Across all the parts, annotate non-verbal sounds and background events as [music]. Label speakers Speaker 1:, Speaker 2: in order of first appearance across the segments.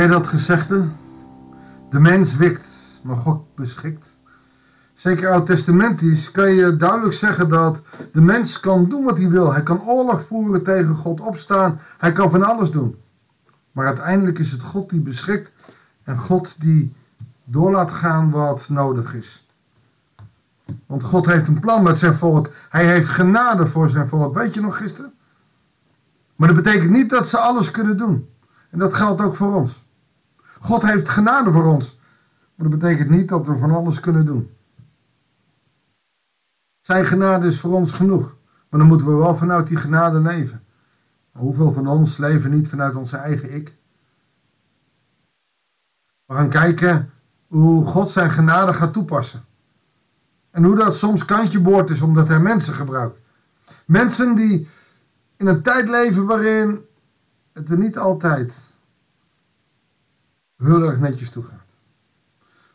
Speaker 1: Ken dat gezegde? De mens wikt, maar God beschikt. Zeker oud-testamentisch kan je duidelijk zeggen dat de mens kan doen wat hij wil. Hij kan oorlog voeren tegen God, opstaan. Hij kan van alles doen. Maar uiteindelijk is het God die beschikt en God die door laat gaan wat nodig is. Want God heeft een plan met zijn volk. Hij heeft genade voor zijn volk. Weet je nog gisteren? Maar dat betekent niet dat ze alles kunnen doen. En dat geldt ook voor ons. God heeft genade voor ons. Maar dat betekent niet dat we van alles kunnen doen. Zijn genade is voor ons genoeg. Maar dan moeten we wel vanuit die genade leven. Maar hoeveel van ons leven niet vanuit onze eigen ik? We gaan kijken hoe God zijn genade gaat toepassen. En hoe dat soms kantje boord is omdat hij mensen gebruikt. Mensen die in een tijd leven waarin het er niet altijd heel erg netjes toe gaat.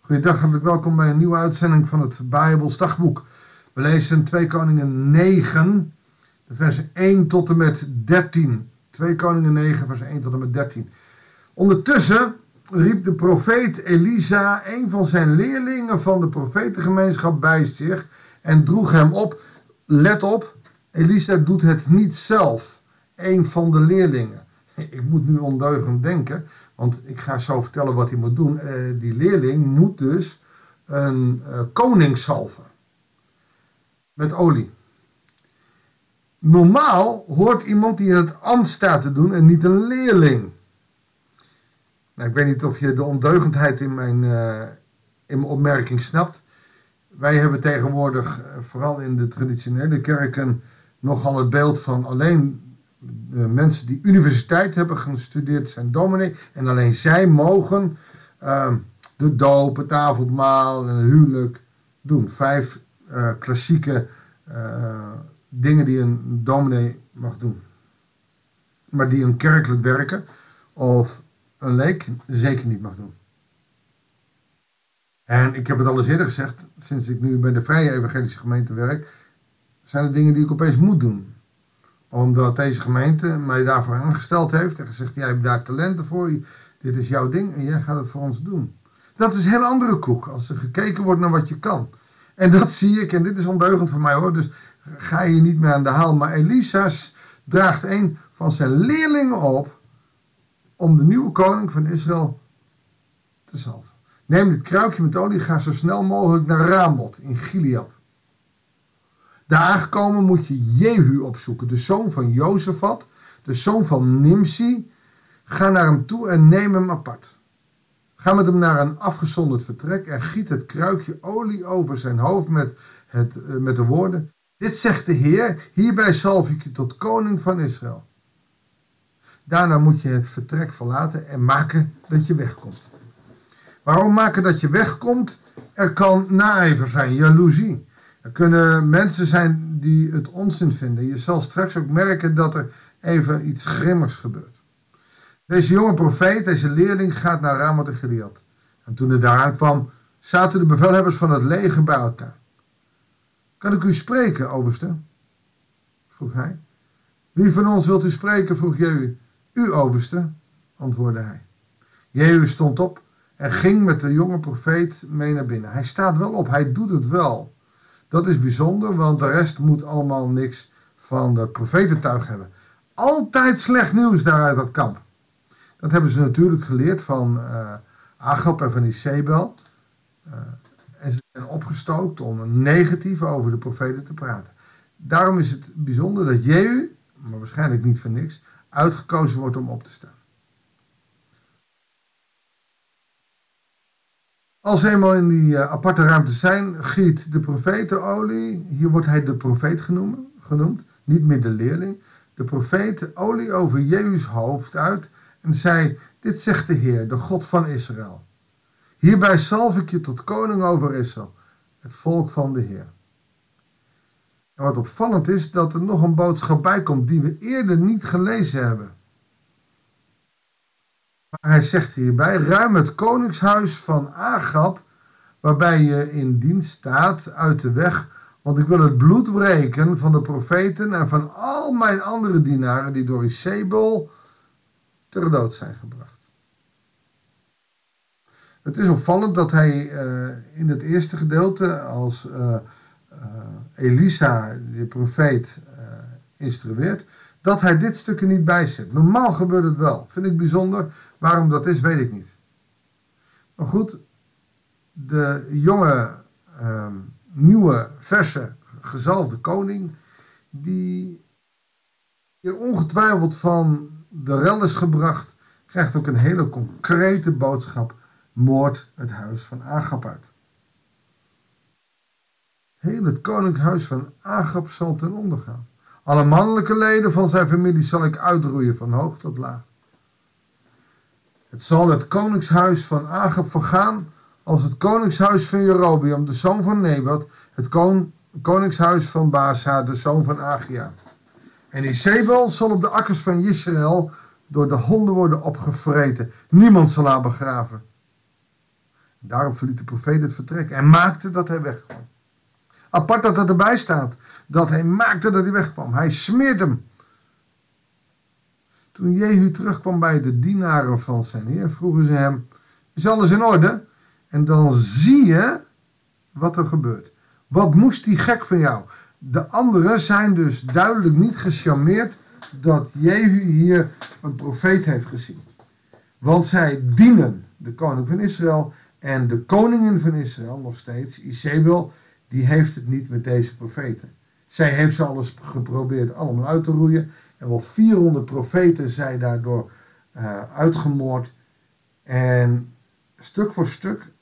Speaker 1: Goedendag, hartelijk welkom bij een nieuwe uitzending van het Bijbels dagboek. We lezen 2 Koningen 9, de versen 1 tot en met 13. 2 Koningen 9, vers 1 tot en met 13. Ondertussen riep de profeet Elisa een van zijn leerlingen van de profetengemeenschap bij zich en droeg hem op. Let op, Elisa doet het niet zelf, een van de leerlingen. [laughs] Ik moet nu ondeugend denken, want ik ga zo vertellen wat hij moet doen. Uh, die leerling moet dus een uh, koning salven met olie. Normaal hoort iemand die het ambt staat te doen en niet een leerling. Nou, ik weet niet of je de ondeugendheid in mijn, uh, in mijn opmerking snapt. Wij hebben tegenwoordig, vooral in de traditionele kerken, nogal het beeld van alleen mensen die universiteit hebben gestudeerd zijn dominee. En alleen zij mogen uh, de doop, het avondmaal en het huwelijk doen. Vijf uh, klassieke uh, dingen die een dominee mag doen. Maar die een kerkelijk werken of een leek zeker niet mag doen. En ik heb het al eens eerder gezegd, sinds ik nu bij de Vrije Evangelische Gemeente werk, zijn er dingen die ik opeens moet doen. Omdat deze gemeente mij daarvoor aangesteld heeft en gezegd, jij hebt daar talenten voor, dit is jouw ding en jij gaat het voor ons doen. Dat is een heel andere koek, als er gekeken wordt naar wat je kan. En dat zie ik, en dit is ondeugend voor mij hoor, dus ga je niet meer aan de haal. Maar Elisa's draagt een van zijn leerlingen op om de nieuwe koning van Israël te salven. Neem dit kruikje met olie, ga zo snel mogelijk naar Ramot in Gilead. Daar aangekomen moet je Jehu opzoeken, de zoon van Jozefat, de zoon van Nimsi. Ga naar hem toe en neem hem apart. Ga met hem naar een afgezonderd vertrek en giet het kruikje olie over zijn hoofd met, het, eh, met de woorden: Dit zegt de Heer, hierbij zalf ik je tot koning van Israël. Daarna moet je het vertrek verlaten en maken dat je wegkomt. Waarom maken dat je wegkomt? Er kan naijver zijn, jaloezie. Er kunnen mensen zijn die het onzin vinden. Je zal straks ook merken dat er even iets grimmigs gebeurt. Deze jonge profeet, deze leerling, gaat naar Ramat de Gilead. En toen hij daar kwam, zaten de bevelhebbers van het leger bij elkaar. Kan ik u spreken, overste? vroeg hij. Wie van ons wilt u spreken, vroeg Jehu. U, overste, antwoordde hij. Jehu stond op en ging met de jonge profeet mee naar binnen. Hij staat wel op, hij doet het wel. Dat is bijzonder, want de rest moet allemaal niks van de profetentuig hebben. Altijd slecht nieuws daar uit dat kamp. Dat hebben ze natuurlijk geleerd van uh, Agap en van Isabel. Uh, en ze zijn opgestookt om negatief over de profeten te praten. Daarom is het bijzonder dat Jehu, maar waarschijnlijk niet voor niks, uitgekozen wordt om op te staan. Als ze eenmaal in die uh, aparte ruimte zijn, giet de profetenolie, hier wordt hij de profeet genoemd, genoemd, niet meer de leerling, de profeet olie over Jezus hoofd uit en zei, dit zegt de Heer, de God van Israël. Hierbij zalf ik je tot koning over Israël, het volk van de Heer. En wat opvallend is, dat er nog een boodschap bij komt die we eerder niet gelezen hebben. Maar hij zegt hierbij, ruim het koningshuis van Agab, waarbij je in dienst staat, uit de weg, want ik wil het bloed wreken van de profeten en van al mijn andere dienaren die door Isabel ter dood zijn gebracht. Het is opvallend dat hij in het eerste gedeelte als Elisa, de profeet, instrueert, dat hij dit stukje niet bijzet. Normaal gebeurt het wel. Vind ik bijzonder. Waarom dat is, weet ik niet. Maar goed, de jonge, ehm, nieuwe, verse, gezalfde koning, die hier ongetwijfeld van de rel is gebracht, krijgt ook een hele concrete boodschap: moord het huis van Agap uit. Heel het koninkhuis van Agap zal ten onder gaan. Alle mannelijke leden van zijn familie zal ik uitroeien van hoog tot laag. Het zal het koningshuis van Agap vergaan als het koningshuis van Jerobeam, de zoon van Nebat, het koningshuis van Baasa, de zoon van Agia. En Isabel zal op de akkers van Israël door de honden worden opgevreten. Niemand zal haar begraven. Daarom verliet de profeet het vertrek en maakte dat hij wegkwam. Apart dat het erbij staat dat hij maakte dat hij wegkwam. Hij smeert hem. Toen Jehu terugkwam bij de dienaren van zijn heer, vroegen ze hem: Is alles in orde? En dan zie je wat er gebeurt. Wat moest die gek van jou? De anderen zijn dus duidelijk niet gecharmeerd dat Jehu hier een profeet heeft gezien. Want zij dienen de koning van Israël en de koningin van Israël nog steeds, Isabel, die heeft het niet met deze profeten. Zij heeft ze alles geprobeerd allemaal uit te roeien. En wel 400 profeten zijn daardoor uh, uitgemoord. En stuk voor stuk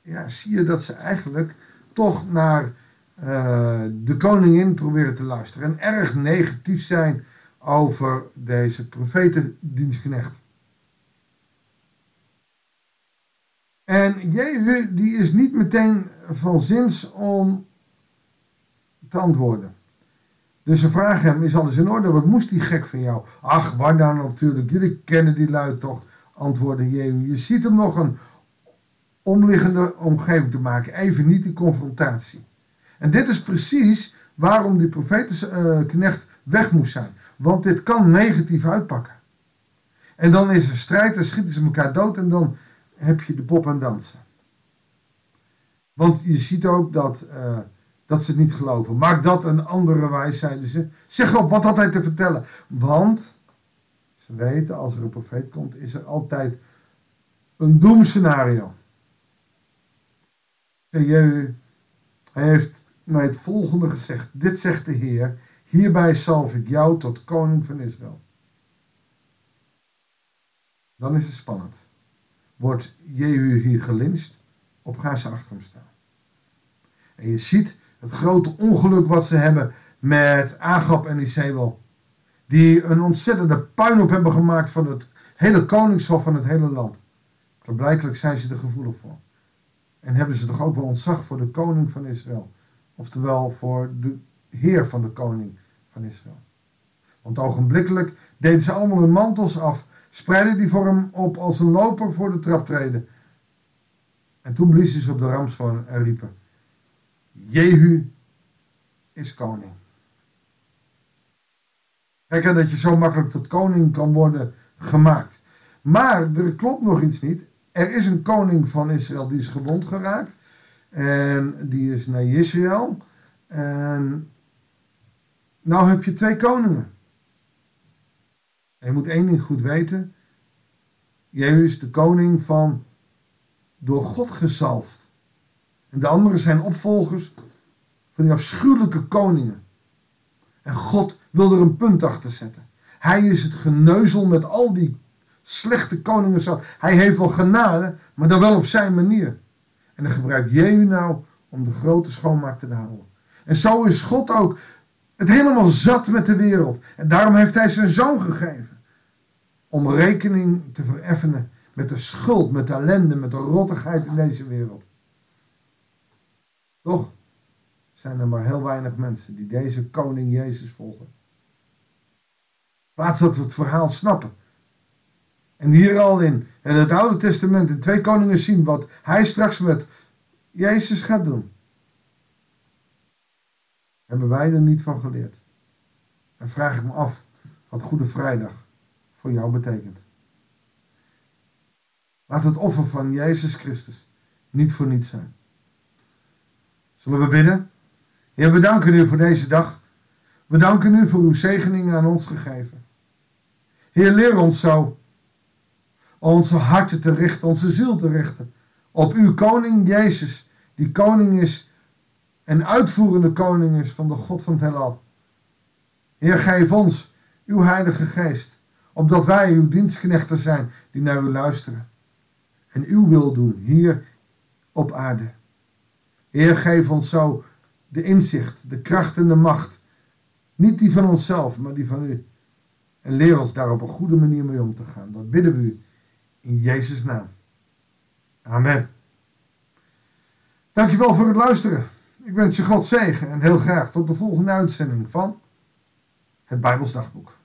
Speaker 1: ja, zie je dat ze eigenlijk toch naar uh, de koningin proberen te luisteren. En erg negatief zijn over deze profetendienstknecht. En Jehu die is niet meteen van zins om te antwoorden. Dus ze vragen hem, is alles in orde? Wat moest die gek van jou? Ach, waar dan natuurlijk, jullie kennen die luid toch, antwoordde Jehu. Je ziet hem nog een omliggende omgeving te maken, even niet die confrontatie. En dit is precies waarom die profetenknecht weg moest zijn. Want dit kan negatief uitpakken. En dan is er strijd, dan schieten ze elkaar dood en dan heb je de pop aan dansen. Want je ziet ook dat... Uh, dat ze het niet geloven. Maak dat een andere wijs, zeiden ze. Zeg op, wat had hij te vertellen? Want ze weten, als er een profeet komt, is er altijd een doemscenario. Hij heeft mij het volgende gezegd. Dit zegt de Heer, hierbij zalf ik jou tot koning van Israël. Dan is het spannend. Wordt Jehu hier gelinst of gaan ze achter hem staan? En je ziet het grote ongeluk wat ze hebben met Agap en Isabel. Die een ontzettende puinhoop hebben gemaakt van het hele koningshof van het hele land. blijkbaar zijn ze er gevoelig voor. En hebben ze toch ook wel ontzag voor de koning van Israël. Oftewel voor de heer van de koning van Israël. Want ogenblikkelijk deden ze allemaal hun mantels af. Spreidden die voor hem op als een loper voor de traptreden. En toen bliezen ze op de ramshoorn en riepen. Jehu is koning. Kijk, dat je zo makkelijk tot koning kan worden gemaakt. Maar er klopt nog iets niet. Er is een koning van Israël die is gewond geraakt. En die is naar Israël. En nou heb je twee koningen. En je moet één ding goed weten. Jehu is de koning van door God gezalfd. En de anderen zijn opvolgers van die afschuwelijke koningen. En God wil er een punt achter zetten. Hij is het geneuzel met al die slechte koningen. Zat. Hij heeft wel genade, maar dan wel op zijn manier. En dan gebruikt Jehu nou om de grote schoonmaak te houden. En zo is God ook het helemaal zat met de wereld. En daarom heeft hij zijn zoon gegeven. Om rekening te vereffenen met de schuld, met de ellende, met de rottigheid in deze wereld. Toch zijn er maar heel weinig mensen die deze koning Jezus volgen. Plaats dat we het verhaal snappen. En hier al in, in het Oude Testament in twee koningen zien wat hij straks met Jezus gaat doen. Hebben wij er niet van geleerd? En vraag ik me af wat Goede Vrijdag voor jou betekent. Laat het offer van Jezus Christus niet voor niets zijn. Zullen we bidden? Heer, we danken u voor deze dag. We danken u voor uw zegeningen aan ons gegeven. Heer, leer ons zo onze harten te richten, onze ziel te richten op uw koning Jezus, die koning is en uitvoerende koning is van de God van het heelal. Heer, geef ons uw heilige geest, opdat wij uw dienstknechten zijn die naar u luisteren en uw wil doen hier op aarde. Heer, geef ons zo de inzicht, de kracht en de macht. Niet die van onszelf, maar die van u. En leer ons daar op een goede manier mee om te gaan. Dat bidden we u in Jezus' naam. Amen. Dankjewel voor het luisteren. Ik wens je God zegen en heel graag tot de volgende uitzending van het Bijbels Dagboek.